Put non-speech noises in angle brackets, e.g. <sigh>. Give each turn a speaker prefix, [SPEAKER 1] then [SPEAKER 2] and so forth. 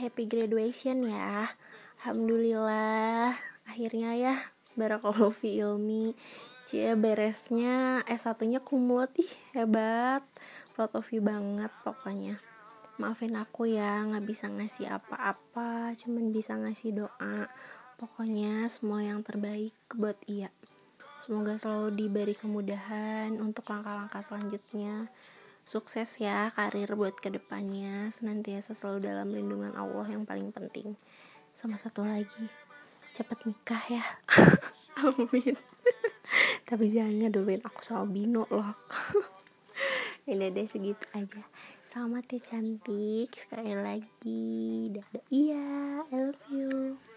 [SPEAKER 1] Happy graduation ya. Alhamdulillah, akhirnya ya barakallahu fi ilmi. Cie beresnya S1-nya kumulot ih, hebat. You banget pokoknya. Maafin aku ya, nggak bisa ngasih apa-apa, cuman bisa ngasih doa. Pokoknya semua yang terbaik buat Iya. Semoga selalu diberi kemudahan untuk langkah-langkah selanjutnya sukses ya karir buat ke depannya. Senantiasa selalu dalam lindungan Allah yang paling penting. Sama satu lagi cepet nikah ya. <laughs> Amin. <laughs> Tapi jangan ngaduin aku sama Bino loh. <laughs> Ini deh segitu aja. Selamat ya cantik. Sekali lagi. Dadah. Iya I love you